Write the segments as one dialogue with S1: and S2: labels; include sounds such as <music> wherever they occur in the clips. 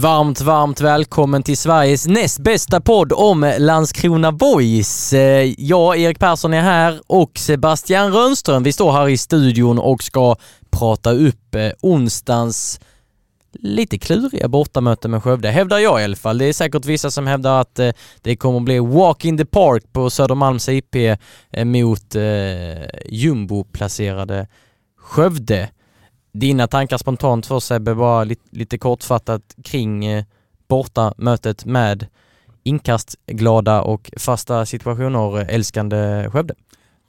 S1: Varmt, varmt välkommen till Sveriges näst bästa podd om Landskrona Boys. Eh, jag, Erik Persson, är här och Sebastian Rönnström. Vi står här i studion och ska prata upp eh, onsdagens lite kluriga bortamöte med Skövde, hävdar jag i alla fall. Det är säkert vissa som hävdar att eh, det kommer att bli walk in the park på Södermalms IP eh, mot jumbo-placerade Skövde. Dina tankar spontant för Sebbe, bara lite, lite kortfattat kring eh, bortamötet med inkastglada och fasta situationer eh, älskande Skövde.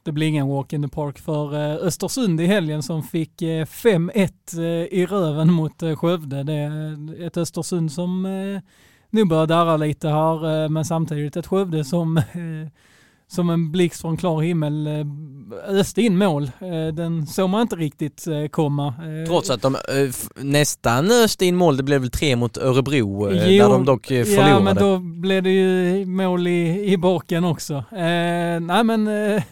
S2: Det blir ingen walk in the park för eh, Östersund i helgen som fick eh, 5-1 i röven mot Skövde. Det är ett Östersund som nu börjar darra lite här men samtidigt ett Skövde som som en blixt från klar himmel eh, öste in mål. Eh, den såg man inte riktigt eh, komma.
S1: Trots att de nästan öste in mål, det blev väl tre mot Örebro jo, där de dock förlorade.
S2: Ja men då blev det ju mål i, i baken också. Eh, nej men eh,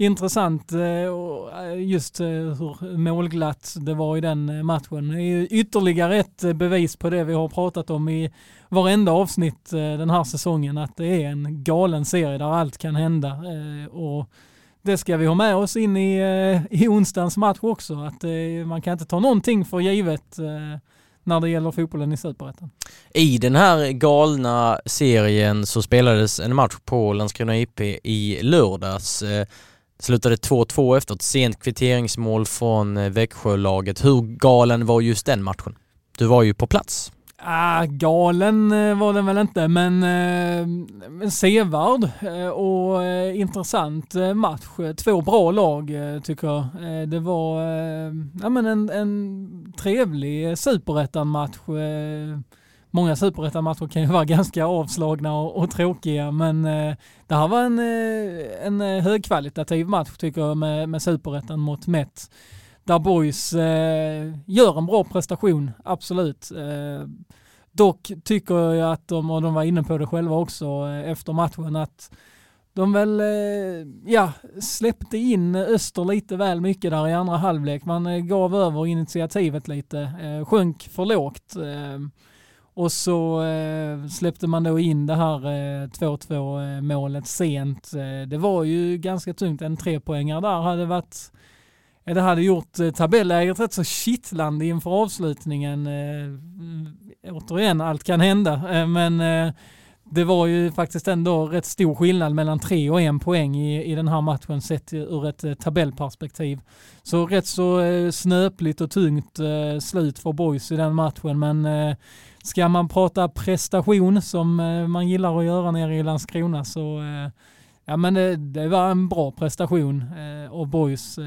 S2: intressant eh, eh, just eh, hur målglatt det var i den matchen. Det är ytterligare ett bevis på det vi har pratat om i varenda avsnitt den här säsongen att det är en galen serie där allt kan hända. Och det ska vi ha med oss in i, i onsdagens match också. Att man kan inte ta någonting för givet när det gäller fotbollen i Superettan.
S1: I den här galna serien så spelades en match på Landskrona IP i lördags. Slutade 2-2 efter ett sent kvitteringsmål från eh, Växjölaget. Hur galen var just den matchen? Du var ju på plats.
S2: Ah, galen eh, var den väl inte, men eh, sevärd eh, och eh, intressant match. Två bra lag tycker jag. Eh, det var ja, men en, en trevlig superettan-match många superettan-matcher kan ju vara <laughs> ganska avslagna och, och tråkiga, men eh, det här var en, eh, en eh, högkvalitativ match tycker jag med, med superettan mot Met där Boys eh, gör en bra prestation, absolut. Eh, dock tycker jag att de, och de var inne på det själva också eh, efter matchen, att de väl ja, släppte in Öster lite väl mycket där i andra halvlek. Man gav över initiativet lite, sjönk för lågt. Och så eh, släppte man då in det här eh, 2-2 eh, målet sent. det var ju ganska tungt, en trepoängare där hade varit det hade gjort tabelläget rätt så kittlande inför avslutningen. Eh, mm, återigen, allt kan hända, eh, men eh, det var ju faktiskt ändå rätt stor skillnad mellan tre och en poäng i, i den här matchen sett ur ett eh, tabellperspektiv. Så rätt så eh, snöpligt och tungt eh, slut för boys i den matchen, men eh, ska man prata prestation som eh, man gillar att göra nere i Landskrona så eh, ja men det, det var en bra prestation eh, och boys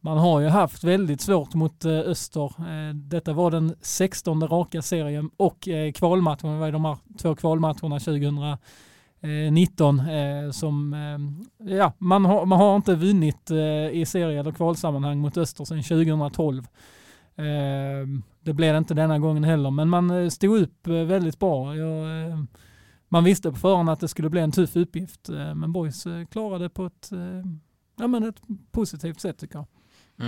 S2: man har ju haft väldigt svårt mot Öster. Detta var den 16 raka serien och kvalmatchen, det var de här två kvalmatcherna 2019 som, ja, man har, man har inte vunnit i serie eller kvalsammanhang mot Öster sedan 2012. Det blev det inte denna gången heller, men man stod upp väldigt bra. Jag, man visste på förhand att det skulle bli en tuff uppgift, men Boys klarade det på ett, ja, men ett positivt sätt tycker jag.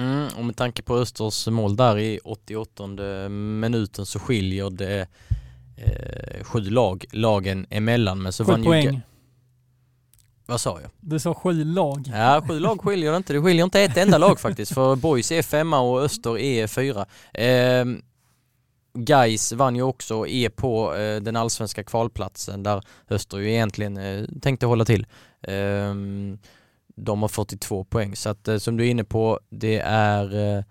S1: Mm, och med tanke på Östers mål där i 88 minuten så skiljer det eh, sju lag, lagen emellan. Men så
S2: sju poäng. Ju...
S1: Vad sa jag?
S2: Du sa sju lag.
S1: Ja, sju lag skiljer det inte. Det skiljer inte ett enda lag faktiskt. För Boys är femma och Öster är fyra. Eh, Geis vann ju också och är på eh, den allsvenska kvalplatsen där Öster ju egentligen eh, tänkte hålla till. Eh, de har 42 poäng. Så att eh, som du är inne på, det är eh,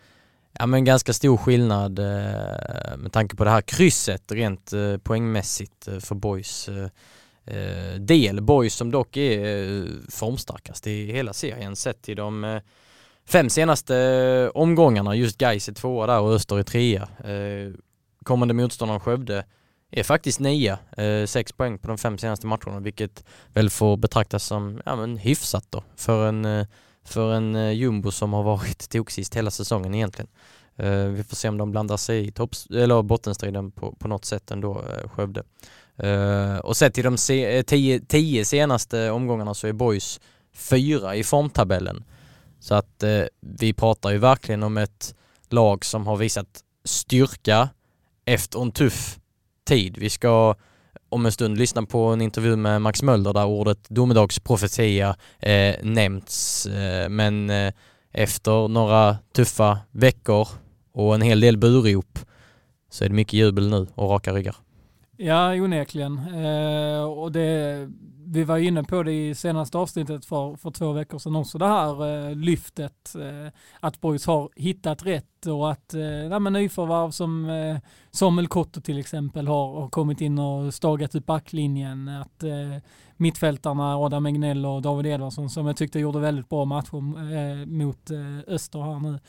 S1: ja, men ganska stor skillnad eh, med tanke på det här krysset rent eh, poängmässigt eh, för Boys eh, del. Boys som dock är formstarkast i hela serien sett till de fem senaste omgångarna, just Gais är tvåa där och Öster är trea. Kommande motståndaren Skövde är faktiskt nia, eh, sex poäng på de fem senaste matcherna vilket väl får betraktas som ja, men hyfsat då för en, eh, för en eh, jumbo som har varit <laughs> toksist hela säsongen egentligen. Eh, vi får se om de blandar sig i topps eller bottenstriden på, på något sätt ändå, eh, Skövde. Eh, och sett till de se eh, tio, tio senaste omgångarna så är Boys fyra i formtabellen. Så att eh, vi pratar ju verkligen om ett lag som har visat styrka efter en tuff tid. Vi ska om en stund lyssna på en intervju med Max Möller där ordet domedagsprofetia eh, nämnts. Eh, men eh, efter några tuffa veckor och en hel del burop så är det mycket jubel nu och raka ryggar.
S2: Ja, onekligen. Eh, och det, vi var inne på det i senaste avsnittet för, för två veckor sedan också, det här eh, lyftet. Eh, att Boys har hittat rätt och att eh, ja, nyförvärv som eh, Samuel Kotto till exempel har, har kommit in och stagat ut backlinjen. Att eh, mittfältarna Adam Egnell och David Edvardsson som jag tyckte gjorde väldigt bra matcher eh, mot eh, Öster här nu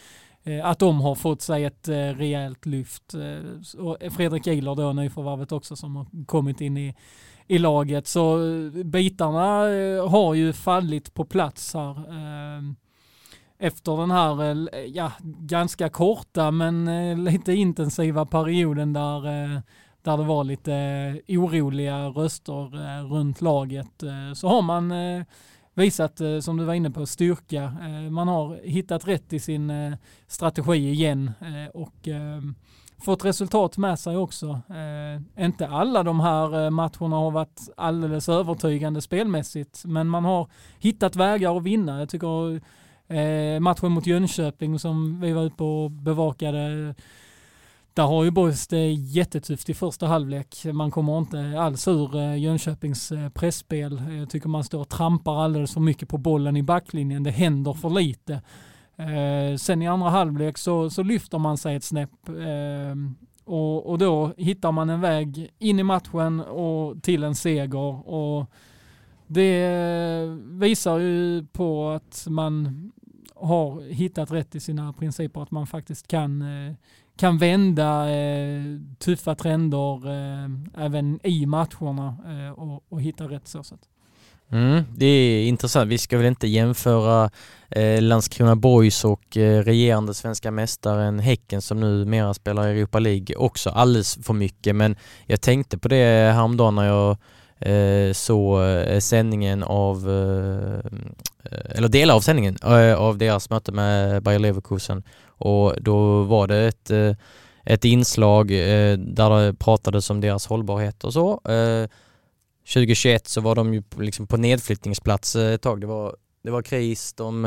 S2: Eh, att de har fått sig ett eh, rejält lyft. Eh, och Fredrik Ihler då, nyförvärvet också, som har kommit in i, i laget. Så bitarna har ju fallit på plats här. Efter den här ja, ganska korta men lite intensiva perioden där, där det var lite oroliga röster runt laget så har man visat, eh, som du var inne på, styrka. Eh, man har hittat rätt i sin eh, strategi igen och ehm, fått resultat med sig också. inte alla de här matcherna har varit alldeles övertygande spelmässigt, men man har hittat vägar att vinna. Jag tycker matchen mot Jönköping som vi var ute och bevakade där har ju Boys det jättetufft i första halvlek. Man kommer inte alls ur eh, Jönköpings eh, pressspel. Jag tycker man står och trampar alldeles för mycket på bollen i backlinjen. Det händer för lite. Eh, sen i andra halvlek så, så lyfter man sig ett snäpp och, och då hittar man en väg in i matchen och till en seger. Och det visar ju på att man har hittat rätt i sina principer, att man faktiskt kan kan vända eh, tuffa trender eh, även i matcherna eh, och, och, hitta rätt så sätt.
S1: Mm, det är intressant. Vi ska väl inte jämföra eh, Landskrona Boys och eh, regerande svenska mästaren Häcken som numera spelar i Europa League också alldeles för mycket men jag tänkte på det häromdagen när jag Eh, så eh, sändningen av, eh, eller delar av sändningen av deras möte med Bayer Leverkusen och då var det ett, ett inslag där det pratades om deras hållbarhet och så. 2021 så var de ju liksom på nedflyttningsplats ett tag. Det var, det var kris, de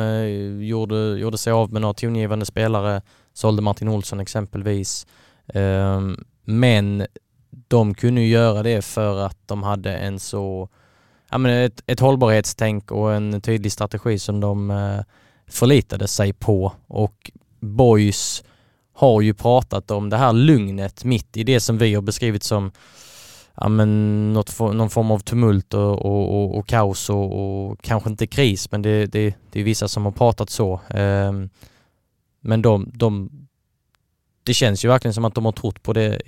S1: gjorde, gjorde sig av med några tongivande spelare, sålde Martin Olsson exempelvis. Ehm, men de kunde ju göra det för att de hade en så, ja men ett, ett hållbarhetstänk och en tydlig strategi som de eh, förlitade sig på och Boys har ju pratat om det här lugnet mitt i det som vi har beskrivit som ja, men något, någon form av tumult och, och, och, och kaos och, och, kanske inte kris men det, det, det är vissa som har pratat så. Ehm, men de, de, det känns ju verkligen som att de har trott på det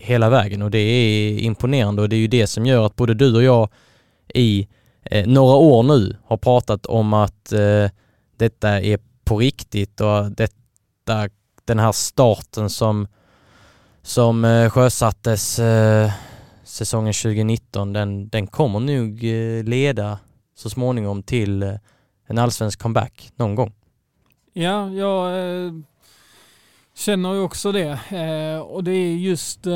S1: hela vägen och det är imponerande och det är ju det som gör att både du och jag i eh, några år nu har pratat om att eh, detta är på riktigt och detta, den här starten som, som eh, sjösattes eh, säsongen 2019, den, den kommer nog eh, leda så småningom till eh, en allsvensk comeback någon gång.
S2: Ja, jag eh, känner ju också det. Eh, och det är just eh,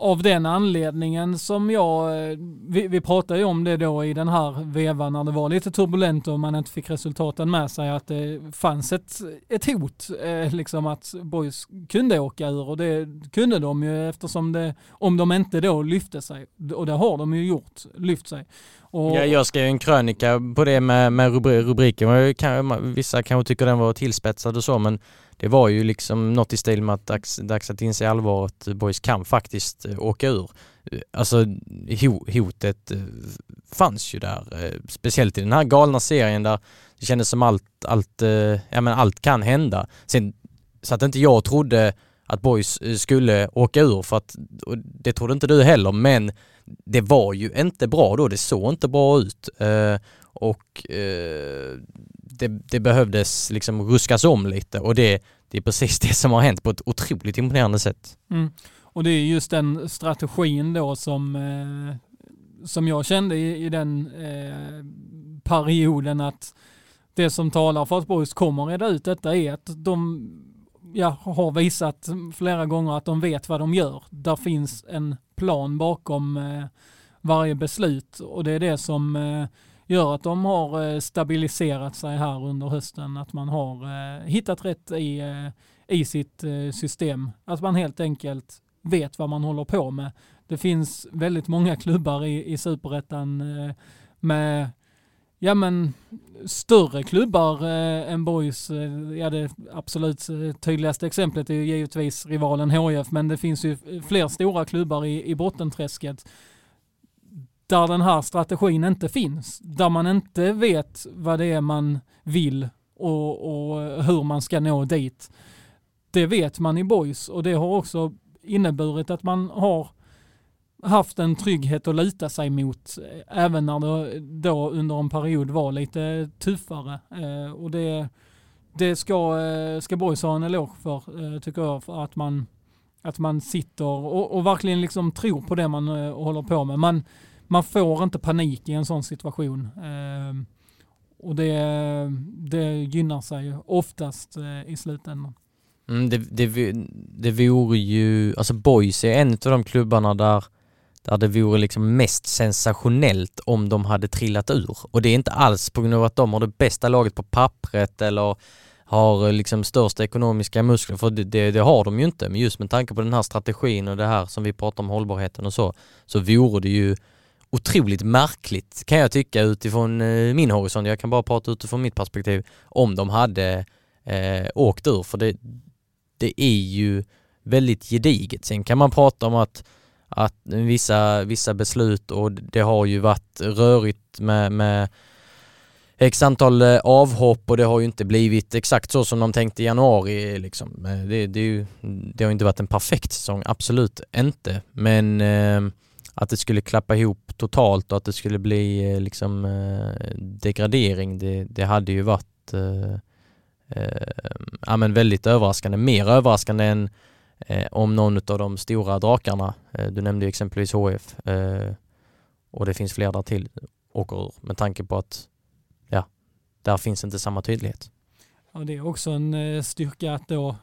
S2: av den anledningen som jag, eh, vi, vi pratade ju om det då i den här vevan när det var lite turbulent och man inte fick resultaten med sig att det fanns ett, ett hot eh, liksom att boys kunde åka ur och det kunde de ju eftersom det, om de inte då lyfte sig och det har de ju gjort, lyft sig.
S1: Och, Jag, jag skrev en krönika på det med, med rubriken. Kan, vissa kanske tycker den var tillspetsad och så men det var ju liksom något i stil med att dags, dags att inse allvaret. Eh, boys kan faktiskt eh, åka ur. Eh, alltså hotet fanns ju där. Speciellt i den här galna serien där det kändes som allt, allt, ja men allt kan hända. Sen så att inte jag trodde att Boys skulle åka ur för att, det trodde inte du heller, men det var ju inte bra då, det såg inte bra ut och eh, det, det behövdes liksom ruskas om lite och det, det är precis det som har hänt på ett otroligt imponerande sätt.
S2: Mm. Och det är just den strategin då som, eh, som jag kände i, i den eh, perioden att det som talar för att Boys kommer reda ut detta är att de ja, har visat flera gånger att de vet vad de gör. Där finns en plan bakom eh, varje beslut och det är det som eh, gör att de har eh, stabiliserat sig här under hösten. Att man har eh, hittat rätt i, eh, i sitt system. Att man helt enkelt vet vad man håller på med. Det finns väldigt många klubbar i, i superettan med ja, men, större klubbar eh, än Boys. ja, det absolut tydligaste exemplet är givetvis rivalen HIF, men det finns ju fler stora klubbar i, i bottenträsket där den här strategin inte finns. Där man inte vet vad det är man vill och, och hur man ska nå dit. Det vet man i Boys och det har också inneburit att man har haft en trygghet att luta sig mot även när det då under en period var lite tuffare. Eh, och det, det ska, eh, ska Boys ha en eloge för, eh, tycker jag, för att man, att man sitter och, och verkligen liksom tror på det man eh, håller på med. Man, man får inte panik i en sån situation. Eh, och det, det gynnar sig oftast eh, i slutändan.
S1: Mm, det, det, det vore ju, alltså Boys är en av de klubbarna där, där det vore liksom mest sensationellt om de hade trillat ur. Och det är inte alls på grund av att de har det bästa laget på pappret eller har eh, liksom största ekonomiska muskler, för det, det, det, har de ju inte. Men just med tanke på den här strategin och det här som vi pratar om hållbarheten och så, så vore det ju otroligt märkligt kan jag tycka utifrån eh, min horisont. Jag kan bara prata utifrån mitt perspektiv om de hade eh, åkt ur för det, det är ju väldigt gediget. Sen kan man prata om att, att vissa, vissa beslut och det har ju varit rörigt med, med x antal eh, avhopp och det har ju inte blivit exakt så som de tänkte i januari liksom. Eh, det, det, ju, det har inte varit en perfekt säsong, absolut inte. Men eh, att det skulle klappa ihop totalt och att det skulle bli eh, liksom eh, degradering, det, det hade ju varit eh, eh, ja, men väldigt överraskande. Mer överraskande än om någon av de stora drakarna, du nämnde ju exempelvis HF och det finns fler där till, åker ur med tanke på att ja, där finns inte samma tydlighet.
S2: Ja, det är också en styrka att då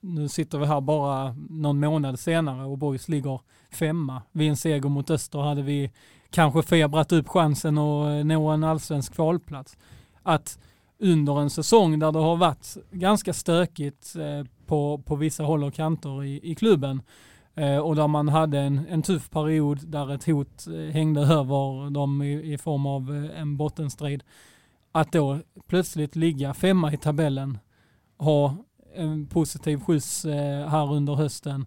S2: nu sitter vi här bara någon månad senare och Boys ligger femma. Vid en seger mot Öster hade vi kanske febrat upp chansen att eh, nå en allsvensk kvalplats. Att under en säsong där det har varit ganska stökigt eh, på, på vissa håll och kanter i, i klubben eh, och där man hade en, en tuff period där ett hot hängde över dem i, i form av en bottenstrid. Att då plötsligt ligga femma i tabellen, ha en positiv skjuts eh, här under hösten.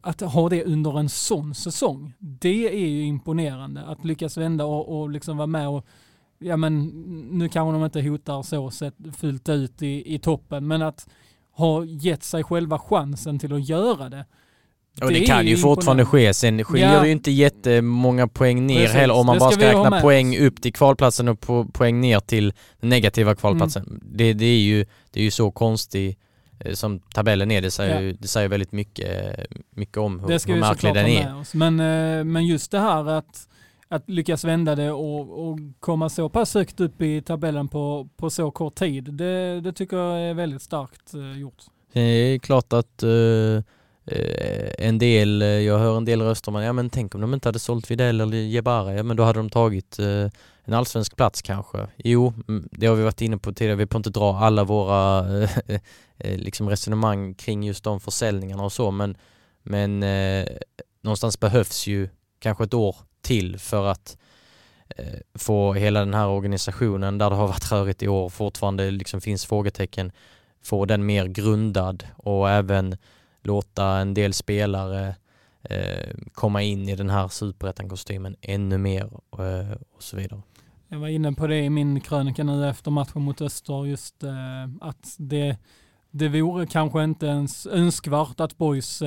S2: Att ha det under en sån säsong, det är ju imponerande. Att lyckas vända och, och liksom vara med och ja men nu kanske de inte hotar så sett fullt ut i, i toppen, men att ha gett sig själva chansen till att göra det.
S1: Och det, det kan ju fortfarande ske. Sen skiljer ja. det ju inte jättemånga poäng ner Precis. heller om man bara ska räkna poäng upp till kvalplatsen och po poäng ner till den negativa kvalplatsen. Mm. Det, det, är ju, det är ju så konstigt eh, som tabellen är. Det säger, ja. det säger väldigt mycket, mycket om hur, hur märklig den är.
S2: Men, eh, men just det här att, att lyckas vända det och, och komma så pass högt upp i tabellen på, på så kort tid, det, det tycker jag är väldigt starkt eh, gjort.
S1: Det är klart att Eh, Eh, en del, eh, jag hör en del röster om ja men tänk om de inte hade sålt videll eller Jebara, ja men då hade de tagit eh, en allsvensk plats kanske. Jo, mm, det har vi varit inne på tidigare, vi får inte dra alla våra <laughs> liksom resonemang kring just de försäljningarna och så men, men någonstans behövs ju kanske ett år till för att eh, få hela den här organisationen där det har varit rörigt i år fortfarande liksom finns frågetecken, få den mer grundad och även låta en del spelare eh, komma in i den här superettan-kostymen ännu mer eh, och så vidare.
S2: Jag var inne på det i min krönika nu efter matchen mot Öster, just eh, att det, det vore kanske inte ens önskvärt att Boys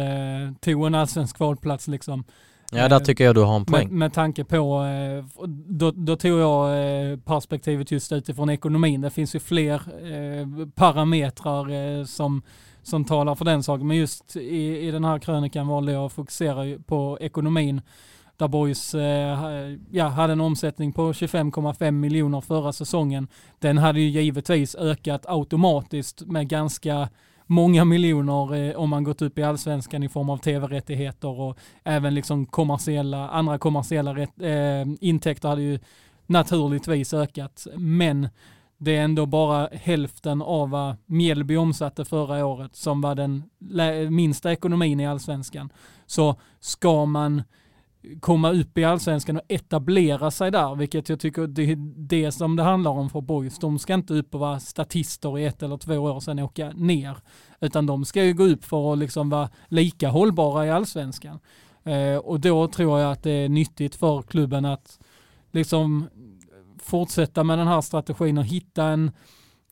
S2: tog en allsvensk kvalplats liksom.
S1: Ja, där tycker jag du har en poäng.
S2: Med, med tanke på, då, då tog jag perspektivet just utifrån ekonomin. Det finns ju fler parametrar som, som talar för den saken. Men just i, i den här krönikan valde jag att fokusera på ekonomin där Boys eh, ja, hade en omsättning på 25,5 miljoner förra säsongen. Den hade ju givetvis ökat automatiskt med ganska många miljoner eh, om man gått upp i allsvenskan i form av tv-rättigheter och även liksom kommersiella, andra kommersiella rätt, eh, intäkter hade ju naturligtvis ökat. Men det är ändå bara hälften av vad Mjällby omsatte förra året som var den minsta ekonomin i allsvenskan. Så ska man komma upp i allsvenskan och etablera sig där, vilket jag tycker det är det som det handlar om för boys. De ska inte upp och vara statister i ett eller två år sedan åka ner, utan de ska ju gå upp för att liksom vara lika hållbara i allsvenskan. Eh, och då tror jag att det är nyttigt för klubben att liksom fortsätta med den här strategin och hitta en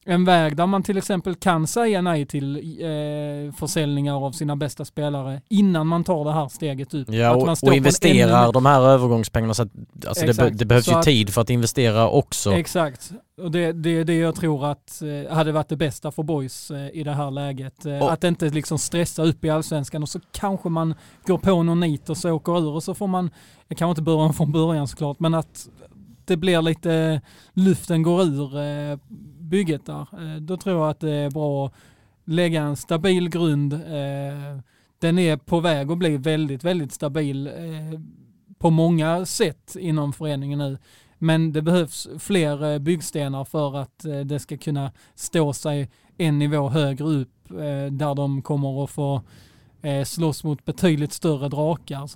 S2: en väg där man till exempel kan säga nej till eh, försäljningar av sina bästa spelare innan man tar det här steget ut.
S1: Ja, och, och investerar de här övergångspengarna så att alltså det, det, behövs så ju att, tid för att investera också.
S2: Exakt, och det är det, det jag tror att eh, hade varit det bästa för boys eh, i det här läget. Eh, att inte liksom stressa upp i allsvenskan och så kanske man går på någon nit och så åker ur och så får man, jag kan inte börja från början såklart, men att det blir lite, luften går ur eh, bygget där. Eh, då tror jag att det är bra att lägga en stabil grund. Eh, den är på väg att bli väldigt, väldigt stabil eh, på många sätt inom föreningen nu. Men det behövs fler eh, byggstenar för att eh, det ska kunna stå sig en nivå högre upp där de kommer att få slåss mot betydligt större drakar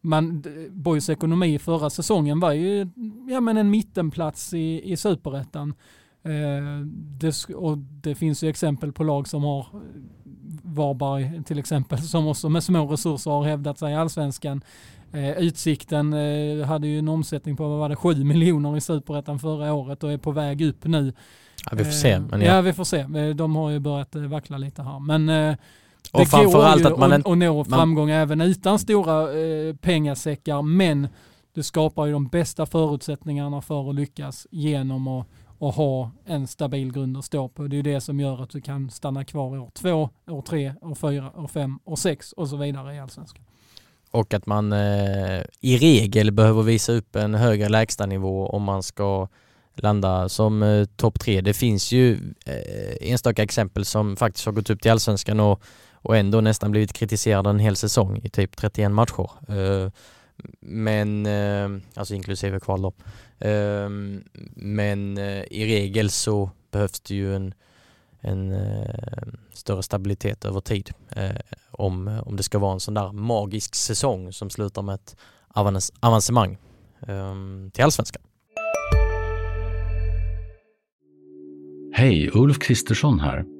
S2: man, Boys ekonomi förra säsongen var ju ja, men en mittenplats i, i superettan. Eh, det, och det finns ju exempel på lag som har Varberg till exempel som också med små resurser har hävdat sig i allsvenskan. Eh, utsikten eh, hade ju en omsättning på vad var det, 7 miljoner i superettan förra året och är på väg upp nu.
S1: Ja, vi får se. Men
S2: ja. ja, vi får se. Eh, de har ju börjat eh, vackla lite här. Men eh,
S1: och det går ju att man
S2: att nå framgång man, även utan stora eh, pengasäckar, men det skapar ju de bästa förutsättningarna för att lyckas genom att, att ha en stabil grund att stå på. Det är det som gör att du kan stanna kvar år två, år tre, år fyra, år fem, år sex och så vidare i allsvenskan.
S1: Och att man eh, i regel behöver visa upp en högre lägstanivå om man ska landa som eh, topp tre. Det finns ju eh, enstaka exempel som faktiskt har gått upp till allsvenskan och och ändå nästan blivit kritiserad en hel säsong i typ 31 matcher. Eh, men, eh, alltså inklusive kval då. Eh, men eh, i regel så behövs det ju en, en eh, större stabilitet över tid eh, om, om det ska vara en sån där magisk säsong som slutar med ett avancemang till allsvenskan.
S3: Hej, Ulf Kristersson här.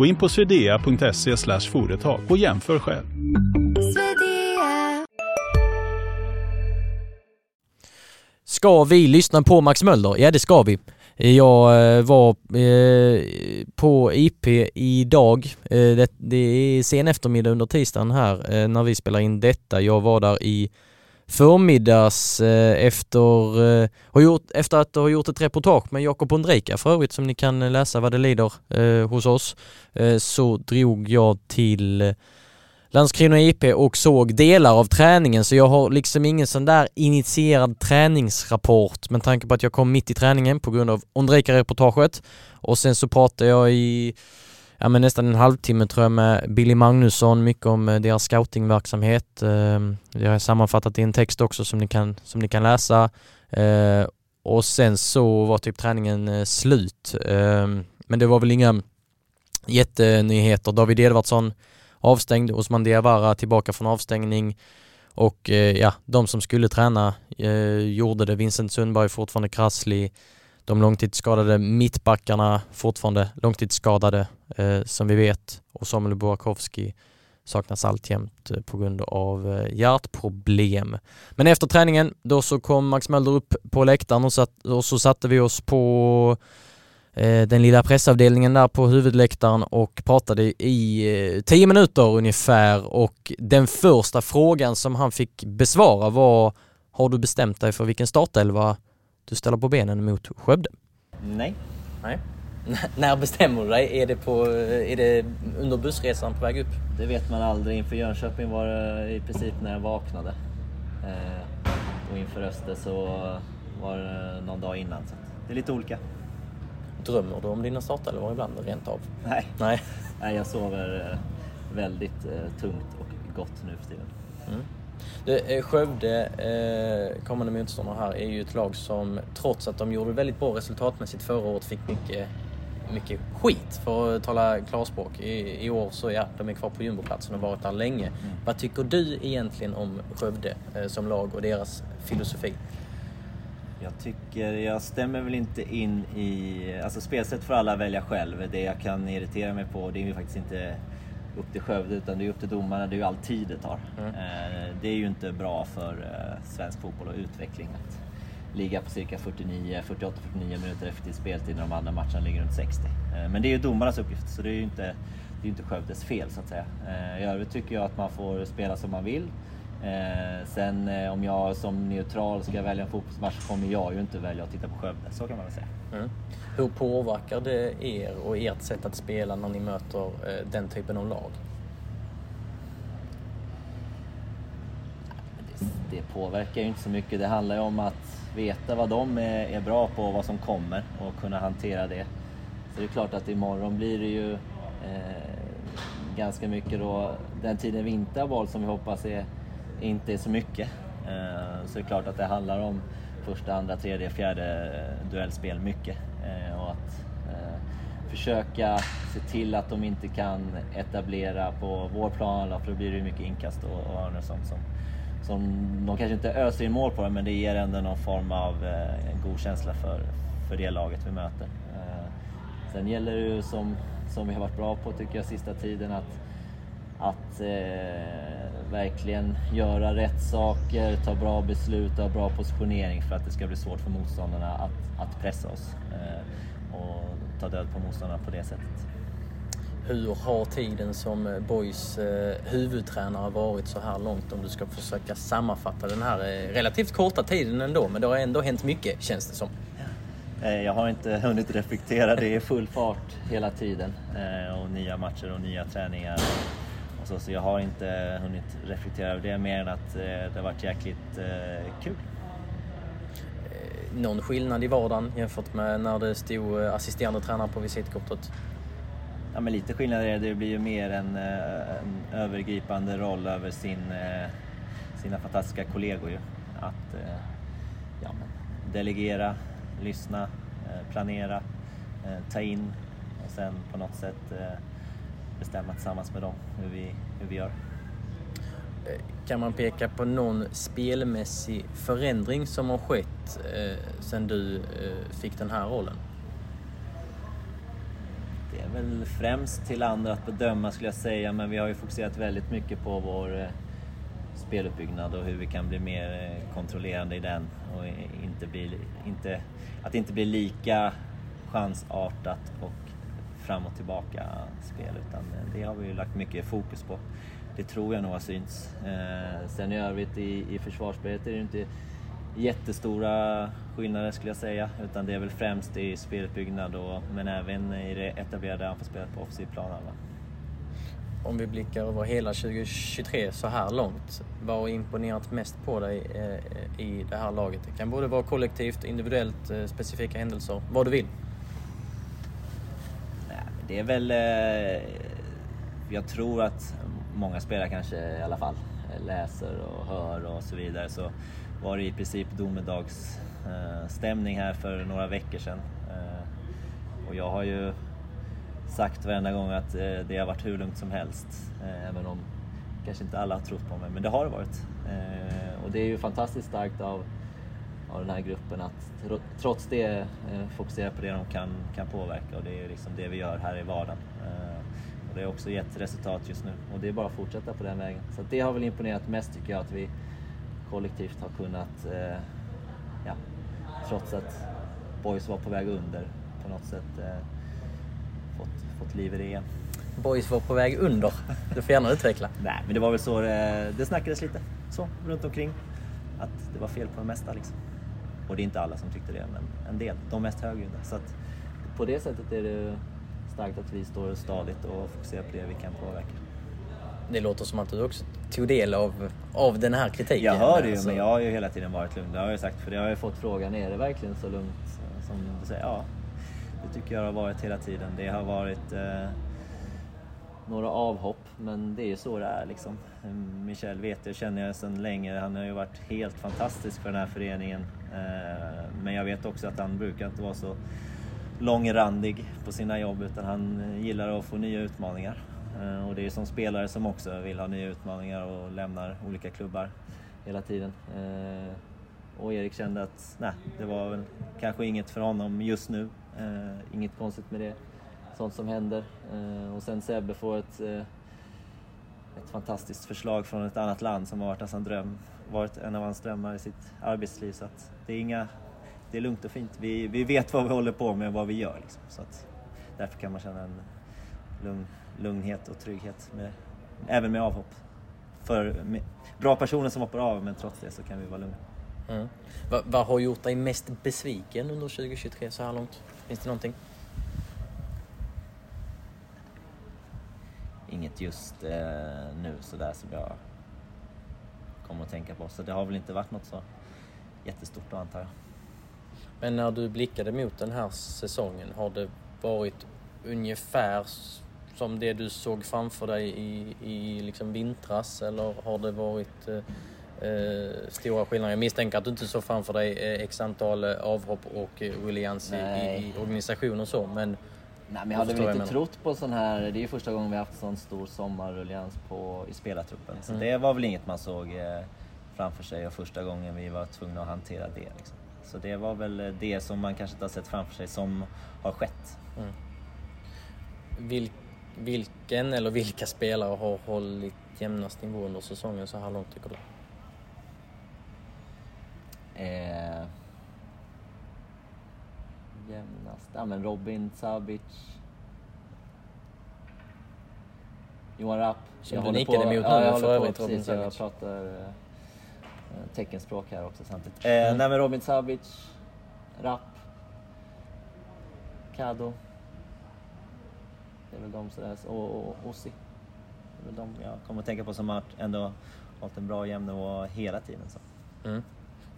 S4: Gå in på swedea.se företag och jämför själv.
S1: Ska vi lyssna på Max Möller? Ja, det ska vi. Jag eh, var eh, på IP idag. Eh, det, det är sen eftermiddag under tisdagen här eh, när vi spelar in detta. Jag var där i förmiddags eh, efter, eh, har gjort, efter att ha gjort ett reportage med Jakob Ondrejka för övrigt som ni kan läsa vad det lider eh, hos oss, så drog jag till Landskrona IP och såg delar av träningen. Så jag har liksom ingen sån där initierad träningsrapport med tanke på att jag kom mitt i träningen på grund av Ondrejka-reportaget. Och sen så pratade jag i ja, men nästan en halvtimme tror jag med Billy Magnusson, mycket om eh, deras scoutingverksamhet. Ehm, det har jag sammanfattat i en text också som ni kan, som ni kan läsa. Eh, och sen så var typ träningen eh, slut. Ehm, men det var väl inga jättenyheter. David Edvardsson avstängd, Osman Diawara tillbaka från avstängning och ja, de som skulle träna gjorde det. Vincent Sundberg fortfarande krasslig de långtidsskadade mittbackarna fortfarande långtidsskadade eh, som vi vet och Samuel Burakovsky saknas alltjämt eh, på grund av eh, hjärtproblem. Men efter träningen då så kom Max Möller upp på läktaren och, satt, och så satte vi oss på eh, den lilla pressavdelningen där på huvudläktaren och pratade i eh, tio minuter ungefär och den första frågan som han fick besvara var Har du bestämt dig för vilken startelva du ställer på benen mot Skövde?
S5: Nej.
S1: Nej. <laughs> när bestämmer du dig? Är det, på, är det under bussresan på väg upp?
S5: Det vet man aldrig. Inför Jönköping var det i princip när jag vaknade. Eh, och inför Öster så var det någon dag innan. Så det är lite olika.
S1: Drömmer du om dina startelvor ibland rent av?
S5: Nej.
S1: Nej. <laughs>
S5: Nej, jag sover eh, väldigt eh, tungt och gott nu för tiden. Mm.
S1: Det, eh, Skövde, eh, kommande motståndare här, är ju ett lag som trots att de gjorde väldigt bra resultatmässigt förra året fick mycket, mycket skit för att tala klarspråk. I, i år så ja, de är kvar på jumboplatsen och varit där länge. Mm. Vad tycker du egentligen om Skövde eh, som lag och deras filosofi?
S5: Jag tycker, jag stämmer väl inte in i, alltså spelsätt får alla välja själv. Det jag kan irritera mig på, det är ju faktiskt inte upp till Skövde utan det är upp till domarna, det är ju all tid det tar. Mm. Eh, det är ju inte bra för eh, svensk fotboll och utveckling att ligga på cirka 49, 48-49 minuter effektiv speltid när de andra matcherna ligger runt 60. Eh, men det är ju domarnas uppgift så det är ju inte, det är inte Skövdes fel så att säga. I övrigt tycker jag att man får spela som man vill. Sen om jag som neutral ska välja en fotbollsmatch kommer jag ju inte välja att titta på Skövde, så kan man väl säga. Mm.
S1: Hur påverkar det er och ert sätt att spela när ni möter eh, den typen av lag?
S5: Det, påverkar ju inte så mycket. Det handlar ju om att veta vad de är, är bra på och vad som kommer och kunna hantera det. Så det är klart att imorgon blir det ju eh, ganska mycket då, den tiden vi inte har valt som vi hoppas är, inte är så mycket. Eh, så det är klart att det handlar om första, andra, tredje, fjärde duellspel mycket. Eh, och att eh, försöka se till att de inte kan etablera på vår plan, för då blir det mycket inkast och, och sånt som, som, de kanske inte öser in mål på men det ger ändå någon form av god känsla för, för det laget vi möter. Sen gäller det ju som, som vi har varit bra på tycker jag sista tiden att, att eh, verkligen göra rätt saker, ta bra beslut och ha bra positionering för att det ska bli svårt för motståndarna att, att pressa oss. Eh, och ta död på motståndarna på det sättet.
S1: Hur har tiden som Boys eh, huvudtränare varit så här långt om du ska försöka sammanfatta den här eh, relativt korta tiden ändå men det har ändå hänt mycket känns det som.
S5: Jag har inte <laughs> hunnit reflektera, det är full fart hela tiden och nya matcher och nya träningar. Så, så jag har inte hunnit reflektera över det mer än att det har varit jäkligt kul
S1: någon skillnad i vardagen jämfört med när det stod eh, assisterande tränare på visitkortet?
S5: Ja, men lite skillnad är det. Det blir ju mer en, eh, en övergripande roll över sin, eh, sina fantastiska kollegor. Ju. Att ja, delegera, lyssna, planera, ta in och sen på något sätt bestämma tillsammans med dem hur vi, hur vi gör.
S1: Kan man peka på någon spelmässig förändring som har skett eh, sen du eh, fick den här rollen?
S5: Det är väl främst till andra att bedöma skulle jag säga, men vi har ju fokuserat väldigt mycket på vår eh, speluppbyggnad och hur vi kan bli mer eh, kontrollerande i den och inte bli, inte, att det inte blir lika chansartat och fram och tillbaka spel utan det har vi ju lagt mycket fokus på det tror jag nog har synts. Eh, sen i övrigt i, i försvarsspelet är det inte jättestora skillnader skulle jag säga, utan det är väl främst i speluppbyggnad och, men även i det etablerade anfallsspelet på offensiv plan.
S1: om vi blickar över hela 2023 så här långt, vad har imponerat mest på dig eh, i det här laget? Det kan både vara kollektivt, individuellt, eh, specifika händelser, vad du vill.
S5: Det är väl... Eh, jag tror att många spelare kanske i alla fall läser och hör och så vidare. Så var det i princip domedagsstämning här för några veckor sedan. Eh, och jag har ju sagt varenda gång att eh, det har varit hur lugnt som helst. Eh, även om kanske inte alla har trott på mig, men det har det varit. Eh, och det är ju fantastiskt starkt av, av den här gruppen att trots det fokusera på det de kan, kan påverka och det är liksom det vi gör här i vardagen. Och det har också gett resultat just nu och det är bara att fortsätta på den vägen. Så det har väl imponerat mest tycker jag, att vi kollektivt har kunnat, ja, trots att Boys var på väg under, på något sätt fått, fått liv i det igen.
S1: Boys var på väg under. Du får gärna utveckla. <laughs>
S5: Nej, men det var väl så det, det snackades lite så runt omkring. Att det var fel på det mesta liksom. Och det är inte alla som tyckte det, men en del. De mest högljudda. Så att på det sättet är det starkt att vi står stadigt och fokuserar på det vi kan påverka.
S1: Det låter som att du också tog del av, av den här kritiken.
S5: Jag hör det ju, men jag har ju hela tiden varit lugn. Det har jag sagt, för det har jag fått frågan, är det verkligen så lugnt som du säger? Ja, det tycker jag har varit hela tiden. Det har varit eh, några avhopp, men det är ju så det är liksom. Michel vet jag, känner jag sedan länge. Han har ju varit helt fantastisk för den här föreningen. Eh, men jag vet också att han brukar inte vara så långrandig på sina jobb utan han gillar att få nya utmaningar. Eh, och det är som spelare som också vill ha nya utmaningar och lämnar olika klubbar hela tiden. Eh, och Erik kände att nej, det var väl kanske inget för honom just nu. Inget konstigt med det. Sånt som händer. Och sen Sebbe får ett, ett fantastiskt förslag från ett annat land som har varit, hans en, dröm, varit en av hans drömmar i sitt arbetsliv. Så att det, är inga, det är lugnt och fint. Vi, vi vet vad vi håller på med och vad vi gör. Liksom. Så att därför kan man känna en lugn, lugnhet och trygghet, med, även med avhopp. För med, bra personer som hoppar av, men trots det så kan vi vara lugna.
S1: Mm. Vad, vad har gjort dig mest besviken under 2023 så här långt? Finns det någonting?
S5: Inget just eh, nu sådär som jag kommer att tänka på. Så det har väl inte varit något så jättestort då antar jag.
S1: Men när du blickade mot den här säsongen, har det varit ungefär som det du såg framför dig i, i liksom vintras eller har det varit eh, eh, stora skillnader. Jag misstänker att du inte såg framför dig eh, x antal avhopp och eh, ruljans i, i, organisation och så, men
S5: Nej, men jag hade väl inte trott på sån här, det är ju första gången vi haft sån stor sommarruljans i spelartruppen. Så mm. det var väl inget man såg eh, framför sig och första gången vi var tvungna att hantera det. Liksom. Så det var väl det som man kanske inte har sett framför sig som har skett. Mm.
S1: Vil, vilken eller vilka spelare har hållit jämnast nivå under säsongen så här långt tycker du?
S5: Eh, jämnast. Ja men Robin Sabic. Johan Rapp.
S1: Jag du nickade mot ja,
S5: för övrigt Robin Sabic. Jag pratar eh, teckenspråk här också samtidigt. Eh, mm. Nej men Robin Sabic, Rapp, Kado. Det är väl de sådär. Och, och, och Ossi. Det är väl de jag kommer att tänka på som har ändå hållit en bra jämn nivå hela tiden. Så. Mm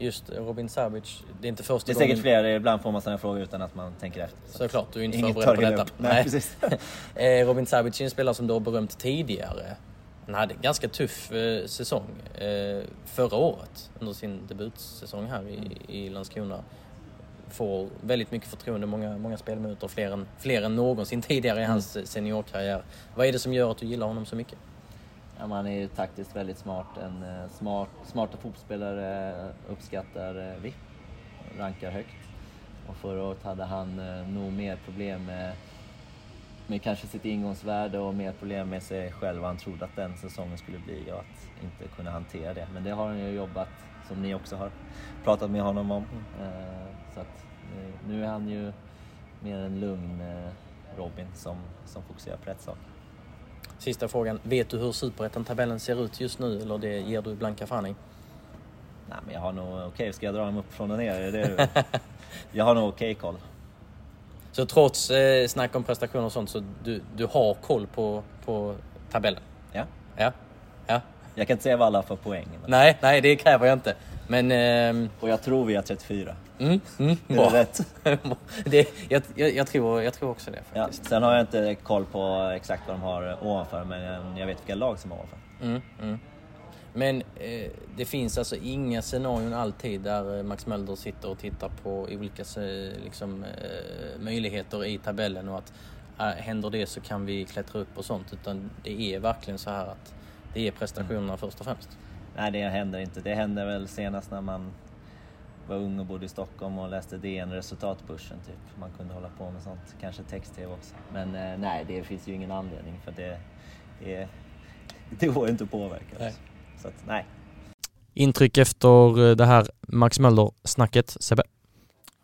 S1: just Robin Savic, det är inte första.
S5: Det är säkert fler, ibland får man sådana frågor utan att man tänker efter.
S1: Så Såklart, du är inte förberedd på detta. Nej, precis. <laughs> <laughs> Eh, Robin Savic är en spelare som du har berömt tidigare. Han hade en ganska tuff eh, säsong eh, förra året under sin debutsäsong här i, i Landskrona. Får väldigt mycket förtroende, många, många spelminuter, fler än, fler än någonsin tidigare i hans mm. seniorkarriär. Vad är det som gör att du gillar honom så mycket?
S5: Man är ju taktiskt väldigt smart. En eh, smart, smarta fotbollsspelare eh, uppskattar eh, vi, rankar högt. Och förra året hade han nog mer problem med, med kanske sitt ingångsvärde och mer problem med sig själv han trodde att den säsongen skulle bli och att inte kunna hantera det. Men det har han ju jobbat, som ni också har pratat med honom om. Mm. Så att nu är han ju mer en lugn Robin som, som fokuserar på rätt sak.
S1: Sista frågan. Vet du hur superettan-tabellen ser ut just nu eller det ger du blanka fan i?
S5: Nej, men jag har nog okej. Okay, ska jag dra dem uppifrån och ner? Det <laughs> jag har nog okej okay koll.
S1: Så trots eh, snack om prestationer och sånt så du, du har koll på, på tabellen.
S5: Ja.
S1: Ja. ja.
S5: Jag kan inte säga vad alla får poäng. Men...
S1: Nej, nej det kräver jag inte. Men... ehm,
S5: Och jag tror vi har 34.
S1: Mm, mm,
S5: Är
S1: bra. <laughs>
S5: det rätt?
S1: det, jag, jag, tror, jag tror också det
S5: Ja.
S1: faktiskt.
S5: Sen har jag inte koll på exakt vad de har ovanför, men jag vet vilka lag som har ovanför.
S1: Mm, mm. Men eh, det finns alltså inga scenarion alltid där Max Mölder sitter och tittar på olika liksom, eh, möjligheter i tabellen och att eh, händer det så kan vi klättra upp och sånt. Utan det är verkligen så här att det är prestationerna först och främst.
S5: Nej, det händer inte. Det hände väl senast när man var ung och bodde i Stockholm och läste DN resultatbörsen typ. Man kunde hålla på med sånt. Kanske text-tv också. Men eh, nej, det finns ju ingen anledning för det, det, <laughs> det går inte att påverka.
S1: Nej.
S5: Så att, nej.
S1: Intryck efter det här Max Mölder-snacket, Sebbe?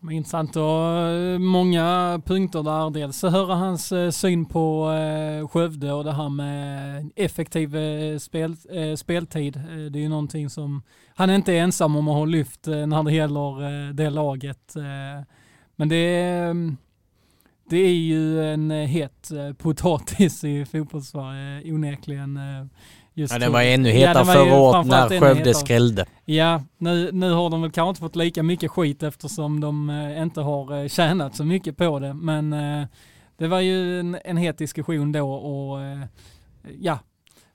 S2: Men intressant och eh, många punkter där. Dels att höra hans eh, syn på eh, Skövde och det här med effektiv spel, speltid. Det är ju någonting som han inte är ensam om att ha lyft när det gäller det laget. Men det är, det är ju en het potatis i fotbollssverige onekligen. Just
S1: Ja, den var ännu
S2: Ja,
S1: hetare
S2: ju
S1: förra året när Skövde skrällde.
S2: Ja, nu, nu har de väl kanske inte fått lika mycket skit eftersom de eh, inte har eh, tjänat så mycket på det. Men eh, det var ju en, en het diskussion då och eh, ja,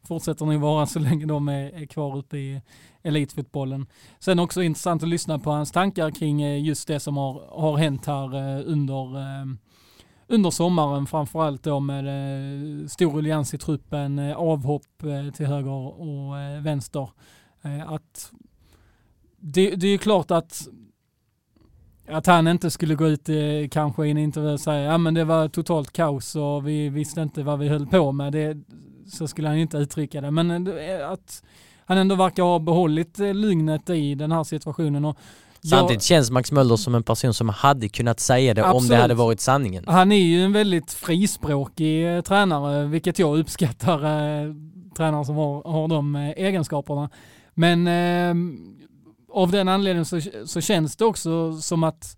S2: fortsätter nog vara så länge de är, är kvar uppe i elitfotbollen. Sen också intressant att lyssna på hans tankar kring eh, just det som har, har hänt här eh, under eh, under sommaren framförallt då med eh, stor ruljans i truppen, eh, avhopp eh, till höger och eh, vänster. Eh, att det, det är ju klart att att han inte skulle gå ut eh, kanske i en intervju och säga ja men det var totalt kaos och vi visste inte vad vi höll på med. Det, så skulle han inte uttrycka det. Men eh, att han ändå verkar ha behållit lugnet i den här situationen. Och
S1: Samtidigt känns Max Mölder som en person som hade kunnat säga det om det
S2: Absolut.
S1: hade varit sanningen.
S2: Han är ju en väldigt frispråkig eh, tränare, vilket jag uppskattar eh, tränare som har, har de eh, egenskaperna. Men eh, av den anledningen så, så känns det också som att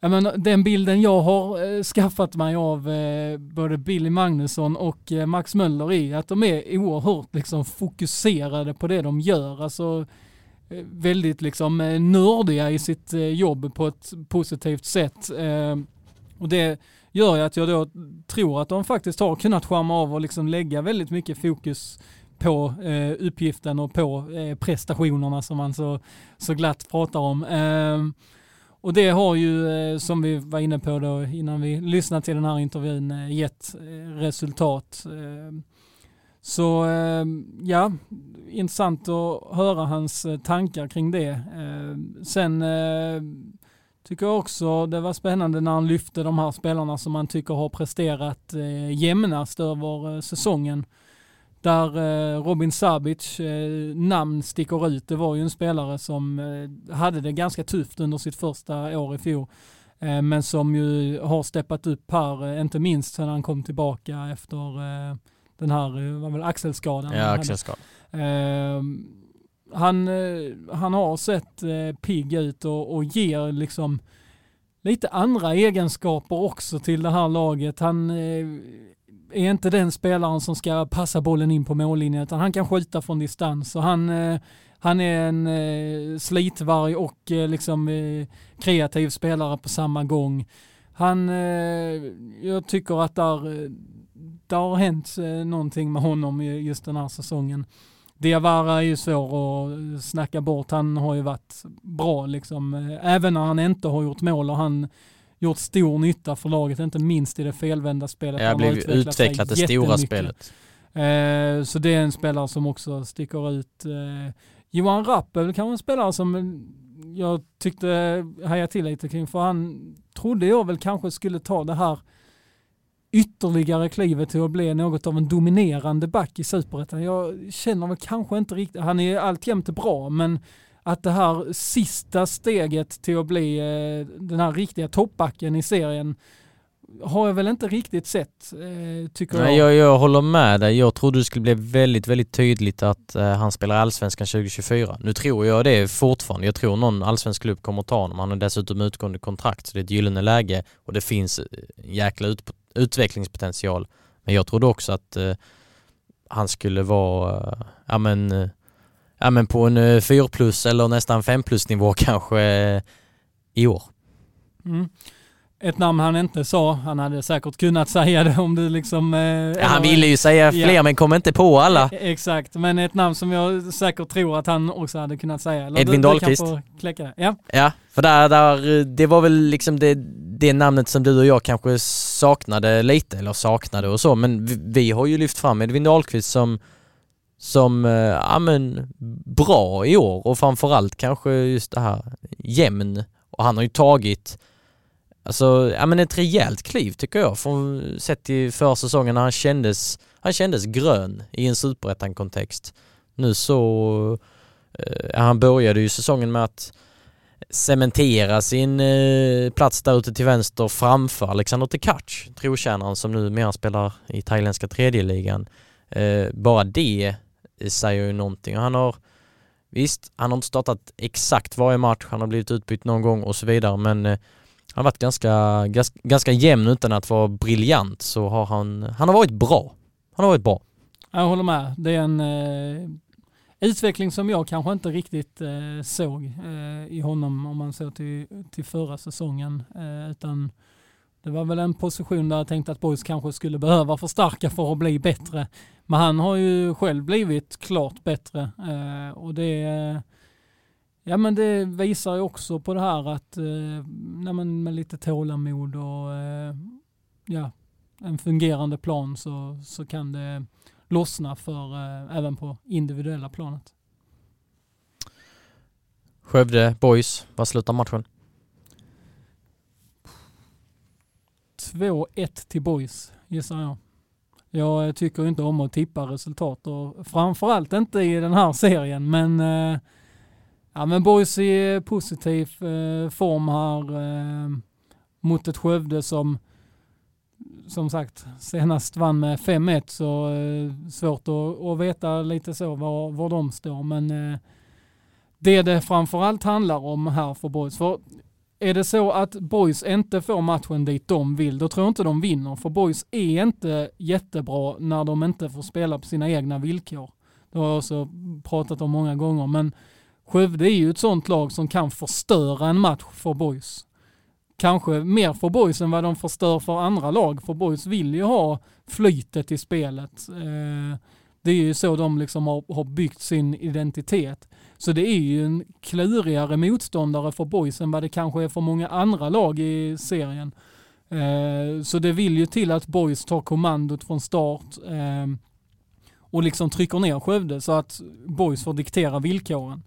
S2: jag menar, den bilden jag har skaffat mig av både Billy Magnusson och Max Möller är att de är oerhört liksom, fokuserade på det de gör. Alltså, väldigt liksom eh, nördiga i sitt eh, jobb på ett positivt sätt. Eh, och det gör ju att jag då tror att de faktiskt har kunnat skärma av och liksom lägga väldigt mycket fokus på eh, uppgiften och på eh, prestationerna som man så, så glatt pratar om. Eh, och det har ju, eh, som vi var inne på då innan vi lyssnade till den här intervjun, eh, gett eh, resultat. Så eh, ja, intressant att höra hans eh, tankar kring det. Eh, sen eh, tycker jag också det var spännande när han lyfte de här spelarna som man tycker har presterat eh, jämnast över eh, säsongen. Där eh, Robin Sabic eh, namn sticker ut. Det var ju en spelare som eh, hade det ganska tufft under sitt första år i fjol. Eh, men som ju har steppat upp här, eh, inte minst sedan han kom tillbaka efter eh, den här, eh, var väl axelskadan. han
S1: Ja,
S2: hade.
S1: axelskada.
S2: Eh, han, han har sett eh, pigg ut och, och ger liksom lite andra egenskaper också till det här laget. Han eh, är inte den spelaren som ska passa bollen in på mållinjen utan han kan skjuta från distans och han, eh, han är en eh, slitvarg och liksom kreativ spelare på samma gång. Han, jag tycker att där, eh, där har hänt eh, någonting med honom just den här säsongen. Diawara är ju svår att snacka bort. Han har ju varit bra liksom. Eh, Även när han inte har gjort mål och han gjort stor nytta för laget, inte minst i det felvända spelet.
S1: Jag
S2: Han
S1: blev utvecklat det
S2: sig
S1: stora spelet.
S2: Eh, så det är en spelare som också sticker ut. Eh, Johan Rapp är väl kanske en spelare som eh, jag tyckte hajade till lite kring, för han trodde jag väl kanske skulle ta det här ytterligare klivet till att bli något av en dominerande back i superettan. Jag känner väl kanske inte riktigt, han är alltjämt bra, men att det här sista steget till att bli eh, den här riktiga toppbacken i serien har jag väl inte riktigt sett, eh, tycker
S1: Nej,
S2: jag.
S1: jag, jag håller med dig. Jag trodde det skulle bli väldigt, väldigt tydligt att eh, han spelar allsvenskan 2024. Nu tror jag det fortfarande. Jag tror någon allsvensk klubb kommer att ta honom. Han har dessutom utgående kontrakt så det är ett gyllene läge och det finns eh, jäkla ut, utvecklingspotential. Men jag trodde också att eh, han skulle vara, eh, ja men, eh, ja men på en eh, 4 plus eller nästan 5 plus nivå <laughs> kanske eh, i år.
S2: Mm ett namn han inte sa. Han hade säkert kunnat säga det om du liksom... Eh,
S1: ja, han ville ju säga fler ja. men kom inte på alla.
S2: E exakt, men ett namn som jag säkert tror att han också hade kunnat säga.
S1: Eller Edvin Dahlqvist.
S2: Ja.
S1: ja, för där, där, det var väl liksom det, det namnet som du och jag kanske saknade lite, eller saknade och så, men vi, vi har ju lyft fram Edvin Dahlqvist som som, eh, ja men, bra i år och framförallt kanske just det här jämn. Och han har ju tagit Alltså, ja men ett rejält kliv tycker jag, från sett till förra säsongen när han kändes, han kändes grön i en superettan-kontext. Nu så, eh, han började ju säsongen med att cementera sin eh, plats där ute till vänster framför Alexander Tekac, trotjänaren som numera spelar i thailändska tredjeligan. Eh, bara det säger ju någonting. Han har, visst, han har inte startat exakt varje match, han har blivit utbytt någon gång och så vidare, men eh, han har varit ganska, ganska, ganska jämn utan att vara briljant så har han, han har varit bra. Han har varit bra.
S2: Jag håller med. Det är en eh, utveckling som jag kanske inte riktigt eh, såg eh, i honom om man ser till, till förra säsongen. Eh, utan det var väl en position där jag tänkte att Boys kanske skulle behöva förstärka för att bli bättre. Men han har ju själv blivit klart bättre eh, och det Ja men det visar ju också på det här att eh, med lite tålamod och eh, ja, en fungerande plan så, så kan det lossna för eh, även på individuella planet.
S1: Skövde Boys, vad slutar matchen?
S2: 2-1 till Boys gissar jag. Jag tycker inte om att tippa resultat och framförallt inte i den här serien men eh, Ja men Boys i positiv eh, form här eh, mot ett Skövde som som sagt senast vann med 5-1 så eh, svårt att, att, veta lite så var, var de står men eh, det det framförallt handlar om här för Boys. För är det så att Boys inte får matchen dit de vill, då tror jag inte de vinner. För Boys är inte jättebra när de inte får spela på sina egna villkor. Det har jag också pratat om många gånger. Men Skövde är ju ett sånt lag som kan förstöra en match för boys. Kanske mer för boys än vad de förstör för andra lag, för boys vill ju ha flytet i spelet. Eh, det är ju så de liksom har, byggt sin identitet. Så det är ju en klurigare motståndare för boys än vad det kanske är för många andra lag i serien. Eh, så det vill ju till att boys tar kommandot från start eh, och liksom trycker ner Skövde så att boys får diktera villkoren.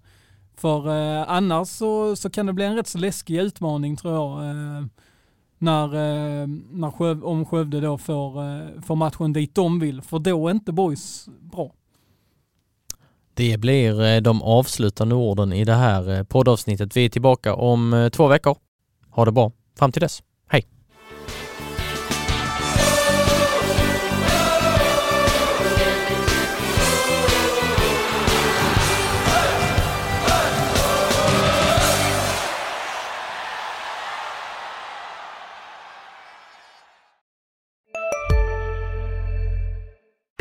S2: För eh, annars så, så kan det bli en rätt så läskig utmaning tror jag. Eh, när, eh, när Sköv, om Skövde då får, eh, får matchen dit de vill. För då är inte boys bra.
S1: Det blir eh, de avslutande orden i det här eh, poddavsnittet. Vi är tillbaka om eh, två veckor. Ha det bra fram till dess.